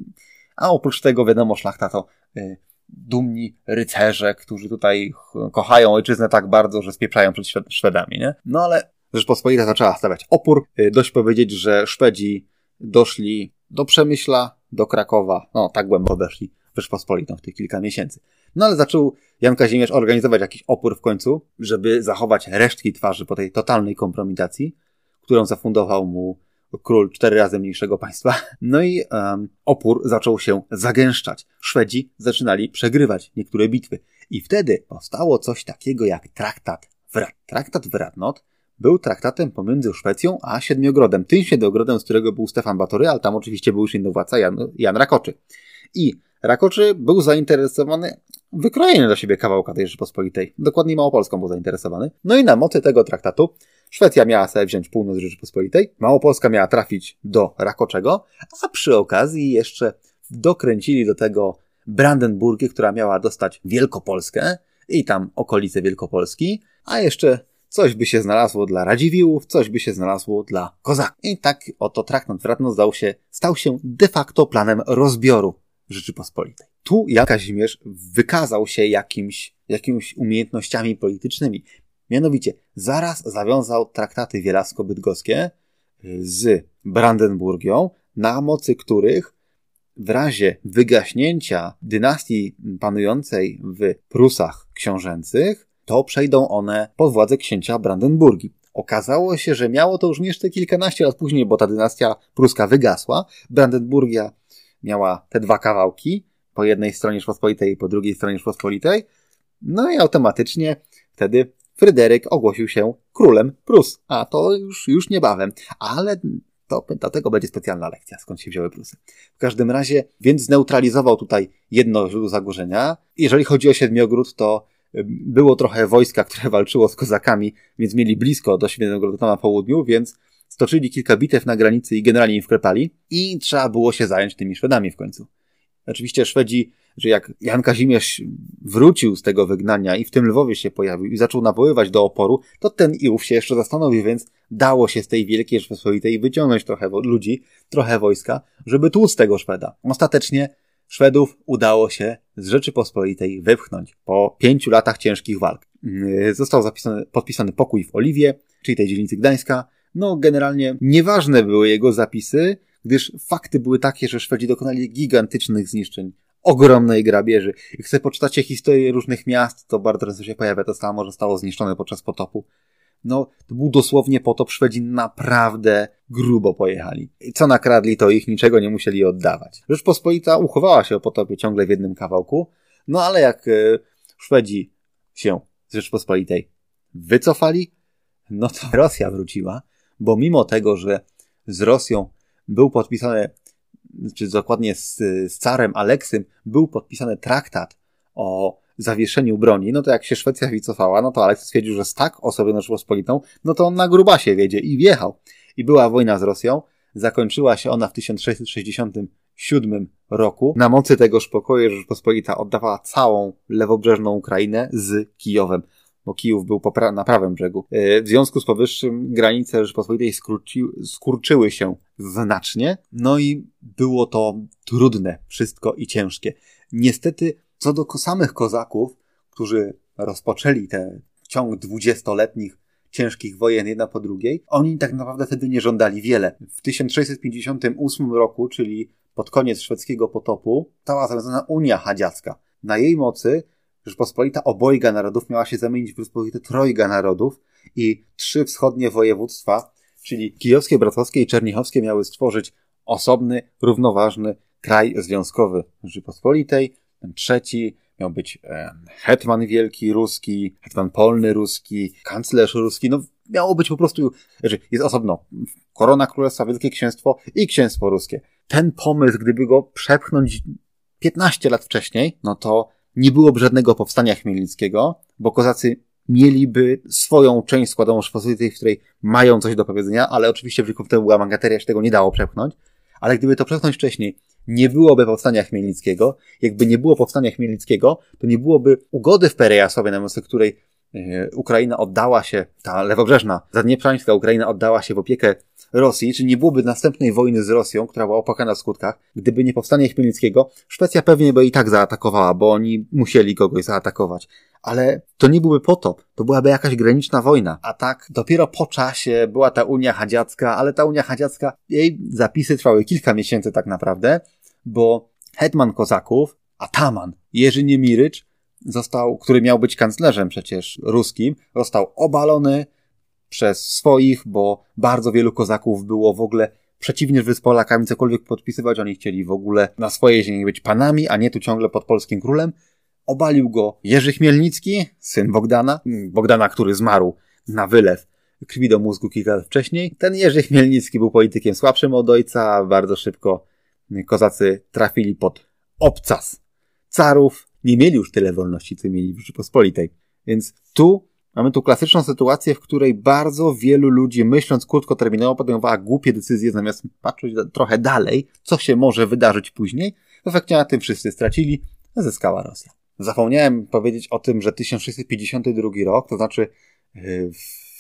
a oprócz tego wiadomo, szlachta to y, dumni rycerze, którzy tutaj kochają ojczyznę tak bardzo, że spieprzają przed Szwedami, nie? No ale Rzeczpospolita zaczęła stawiać opór. Y, dość powiedzieć, że Szwedzi doszli do Przemyśla, do Krakowa, no tak głęboko weszli w Rzeczpospolitą w tych kilka miesięcy. No ale zaczął Jan Kazimierz organizować jakiś opór w końcu, żeby zachować resztki twarzy po tej totalnej kompromitacji, którą zafundował mu król cztery razy mniejszego państwa. No i um, opór zaczął się zagęszczać. Szwedzi zaczynali przegrywać niektóre bitwy. I wtedy powstało coś takiego jak traktat Wrat. Traktat Wratnot był traktatem pomiędzy Szwecją a Siedmiogrodem. Tym Siedmiogrodem, z którego był Stefan Batory, ale tam oczywiście był już inny władca, Jan, Jan Rakoczy. I Rakoczy był zainteresowany wykrojeniem dla siebie kawałka tej Rzeczypospolitej. Dokładnie Małopolską był zainteresowany. No i na mocy tego traktatu Szwecja miała sobie wziąć północ Rzeczypospolitej, Małopolska miała trafić do Rakoczego, a przy okazji jeszcze dokręcili do tego Brandenburgię, która miała dostać Wielkopolskę i tam okolice Wielkopolski, a jeszcze Coś by się znalazło dla Radziwiłłów, coś by się znalazło dla Kozaków. I tak oto traktat Wratno zdał się, stał się de facto planem rozbioru Rzeczypospolitej. Tu Jan Kazimierz wykazał się jakimś, jakimiś umiejętnościami politycznymi. Mianowicie, zaraz zawiązał traktaty wielasco-bydgoskie y, z Brandenburgią, na mocy których w razie wygaśnięcia dynastii panującej w Prusach książęcych to przejdą one pod władzę księcia Brandenburgii. Okazało się, że miało to już jeszcze kilkanaście lat później, bo ta dynastia pruska wygasła. Brandenburgia miała te dwa kawałki, po jednej stronie Rzeczpospolitej i po drugiej stronie Rzeczpospolitej. No i automatycznie wtedy Fryderyk ogłosił się królem Prus. A to już, już niebawem. Ale To dlatego będzie specjalna lekcja, skąd się wzięły Prusy. W każdym razie, więc zneutralizował tutaj jedno źródło zagrożenia. Jeżeli chodzi o Siedmiogród, to było trochę wojska, które walczyło z kozakami, więc mieli blisko do Świętego na południu, więc stoczyli kilka bitew na granicy i generalnie im wklepali i trzeba było się zająć tymi Szwedami w końcu. Oczywiście Szwedzi, że jak Jan Kazimierz wrócił z tego wygnania i w tym Lwowie się pojawił i zaczął nawoływać do oporu, to ten i ów się jeszcze zastanowił, więc dało się z tej wielkiej Rzeczypospolitej wyciągnąć trochę ludzi, trochę wojska, żeby tłuc tego Szweda. Ostatecznie Szwedów udało się z Rzeczypospolitej wypchnąć po pięciu latach ciężkich walk. Yy, został zapisany, podpisany pokój w Oliwie, czyli tej dzielnicy Gdańska. No, generalnie nieważne były jego zapisy, gdyż fakty były takie, że Szwedzi dokonali gigantycznych zniszczeń, ogromnej grabieży. Jak sobie poczytacie historię różnych miast, to bardzo często się pojawia to samo, że zostało zniszczone podczas potopu. No, to był dosłownie potop. Szwedzi naprawdę grubo pojechali. I co nakradli, to ich niczego nie musieli oddawać. Rzeczpospolita uchowała się o potopie ciągle w jednym kawałku, no ale jak e, Szwedzi się z Rzeczpospolitej wycofali, no to Rosja wróciła, bo mimo tego, że z Rosją był podpisany, czy dokładnie z, z carem Aleksym, był podpisany traktat o zawieszeniu broni, no to jak się Szwecja wycofała, no to Aleks stwierdził, że z tak osobą Rzeczpospolitą, no to on na grubasie wiedzie i wjechał. I była wojna z Rosją, zakończyła się ona w 1667 roku. Na mocy tegoż pokoju Rzeczpospolita oddawała całą lewobrzeżną Ukrainę z Kijowem bo Kijów był pra na prawym brzegu. E, w związku z powyższym granice Rzeczpospolitej skurczyły się znacznie, no i było to trudne wszystko i ciężkie. Niestety, co do samych kozaków, którzy rozpoczęli ten ciąg dwudziestoletnich ciężkich wojen jedna po drugiej, oni tak naprawdę wtedy nie żądali wiele. W 1658 roku, czyli pod koniec szwedzkiego potopu, stała zawiązana Unia Hadziacka. Na jej mocy Rzeczpospolita obojga narodów miała się zamienić w Rzeczpospolitę trojga narodów i trzy wschodnie województwa, czyli kijowskie, bratowskie i czernichowskie miały stworzyć osobny, równoważny kraj związkowy Rzeczypospolitej. Ten trzeci miał być e, hetman wielki ruski, hetman polny ruski, kanclerz ruski, no miało być po prostu, znaczy jest osobno korona królestwa, wielkie księstwo i księstwo ruskie. Ten pomysł, gdyby go przepchnąć 15 lat wcześniej, no to nie byłoby żadnego powstania chmielnickiego, bo kozacy mieliby swoją część składową Rzeczpospolitej, w której mają coś do powiedzenia, ale oczywiście w wtedy była mangateria, się tego nie dało przepchnąć. Ale gdyby to przepchnąć wcześniej, nie byłoby powstania chmielnickiego. Jakby nie było powstania chmielnickiego, to nie byłoby ugody w Perejasowie, na mocy której Ukraina oddała się, ta lewobrzeżna, zadnieprzańska Ukraina oddała się w opiekę Rosji, czy nie byłoby następnej wojny z Rosją, która była opłakana w skutkach, gdyby nie powstanie Chmielnickiego, Szwecja pewnie by i tak zaatakowała, bo oni musieli kogoś zaatakować. Ale to nie byłby potop, to byłaby jakaś graniczna wojna. A tak, dopiero po czasie była ta Unia Hadziacka, ale ta Unia Hadziacka, jej zapisy trwały kilka miesięcy tak naprawdę, bo hetman kozaków, ataman Jerzy Niemirycz, został, który miał być kanclerzem przecież ruskim, został obalony, przez swoich, bo bardzo wielu kozaków było w ogóle przeciwnie z Polakami cokolwiek podpisywać, oni chcieli w ogóle na swojej ziemi być panami, a nie tu ciągle pod polskim królem. Obalił go Jerzy Chmielnicki, syn Bogdana, Bogdana, który zmarł na wylew krwi do mózgu kilka lat wcześniej. Ten Jerzy Chmielnicki był politykiem słabszym od ojca, bardzo szybko kozacy trafili pod obcas carów. Nie mieli już tyle wolności, co mieli w Rzeczypospolitej. Więc tu Mamy tu klasyczną sytuację, w której bardzo wielu ludzi, myśląc krótkoterminowo, podejmowała głupie decyzje, zamiast patrzeć trochę dalej, co się może wydarzyć później. W efekcie na tym wszyscy stracili, zyskała Rosja. Zapomniałem powiedzieć o tym, że 1652 rok, to znaczy yy,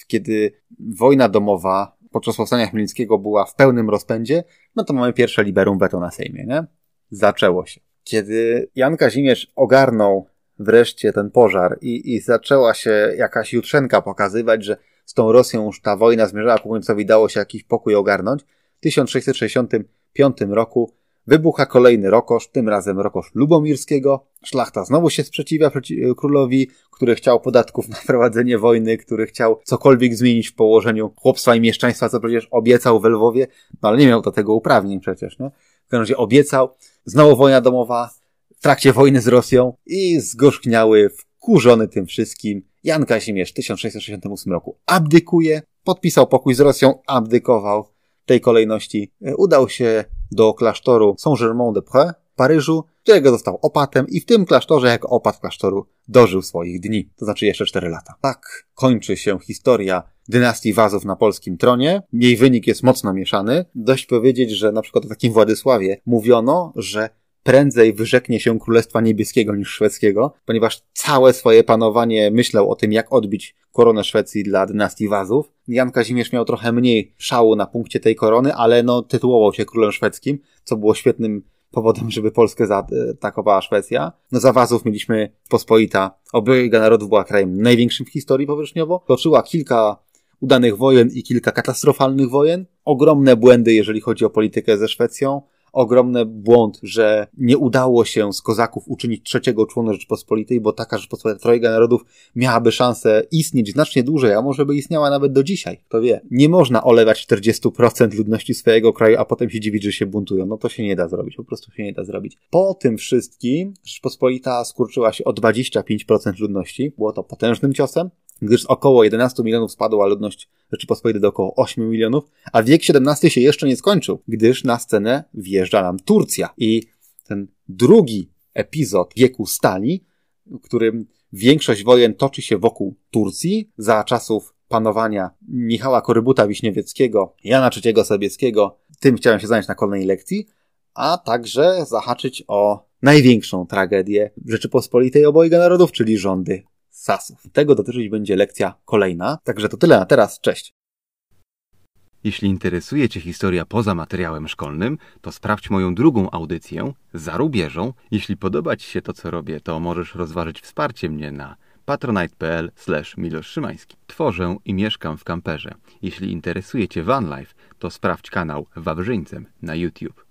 kiedy wojna domowa podczas powstania chmielnickiego była w pełnym rozpędzie, no to mamy pierwsze liberum veto na Sejmie, nie? Zaczęło się. Kiedy Jan Kazimierz ogarnął wreszcie ten pożar i, i zaczęła się jakaś jutrzenka pokazywać, że z tą Rosją już ta wojna zmierzała ku końcowi, dało się jakiś pokój ogarnąć. W 1665 roku wybucha kolejny rokosz, tym razem rokosz Lubomirskiego. Szlachta znowu się sprzeciwia królowi, który chciał podatków na prowadzenie wojny, który chciał cokolwiek zmienić w położeniu chłopstwa i mieszczaństwa, co przecież obiecał w Lwowie, no ale nie miał do tego uprawnień przecież, nie? W każdym razie obiecał. Znowu wojna domowa, w trakcie wojny z Rosją i zgorzkniały, wkurzony tym wszystkim, Jan Kazimierz w 1668 roku abdykuje, podpisał pokój z Rosją, abdykował, tej kolejności e, udał się do klasztoru Saint-Germain-de-Prés w Paryżu, którego został opatem i w tym klasztorze jako opat klasztoru dożył swoich dni, to znaczy jeszcze 4 lata. Tak kończy się historia dynastii Wazów na polskim tronie. Jej wynik jest mocno mieszany. Dość powiedzieć, że na przykład o takim Władysławie mówiono, że prędzej wyrzeknie się Królestwa Niebieskiego niż Szwedzkiego, ponieważ całe swoje panowanie myślał o tym, jak odbić koronę Szwecji dla dynastii Wazów. Jan Kazimierz miał trochę mniej szału na punkcie tej korony, ale no tytułował się królem szwedzkim, co było świetnym powodem, żeby Polskę zaatakowała Szwecja. No za Wazów mieliśmy pospolita obojga narodów była krajem największym w historii powierzchniowo. Toczyła kilka udanych wojen i kilka katastrofalnych wojen. Ogromne błędy, jeżeli chodzi o politykę ze Szwecją ogromny błąd, że nie udało się z kozaków uczynić trzeciego człona Rzeczypospolitej, bo taka Rzeczypospolita Trojga Narodów miałaby szansę istnieć znacznie dłużej, a może by istniała nawet do dzisiaj, kto wie. Nie można olewać 40% ludności swojego kraju, a potem się dziwić, że się buntują. No to się nie da zrobić, po prostu się nie da zrobić. Po tym wszystkim Rzeczypospolita skurczyła się o 25% ludności. Było to potężnym ciosem, gdyż z około 11 milionów spadła ludność Rzeczypospolitej do około 8 milionów, a wiek XVII się jeszcze nie skończył, gdyż na scenę wjeżdża nam Turcja. I ten drugi epizod wieku stali, w którym większość wojen toczy się wokół Turcji za czasów panowania Michała Korybuta Wiśniewieckiego, Jana III Sobieskiego. Tym chciałem się zająć na kolejnej lekcji, a także zahaczyć o największą tragedię Rzeczypospolitej obojga narodów, czyli rządy Sasów. Tego dotyczyć będzie lekcja kolejna. Także to tyle na teraz. Cześć. Jeśli interesuje Cię historia poza materiałem szkolnym, to sprawdź moją drugą audycję za rubieżą. Jeśli podoba Ci się to, co robię, to możesz rozważyć wsparcie mnie na patronite.pl Milosz Szymański. Tworzę i mieszkam w kamperze. Jeśli interesuje Cię vanlife, to sprawdź kanał Wawrzyńcem na YouTube.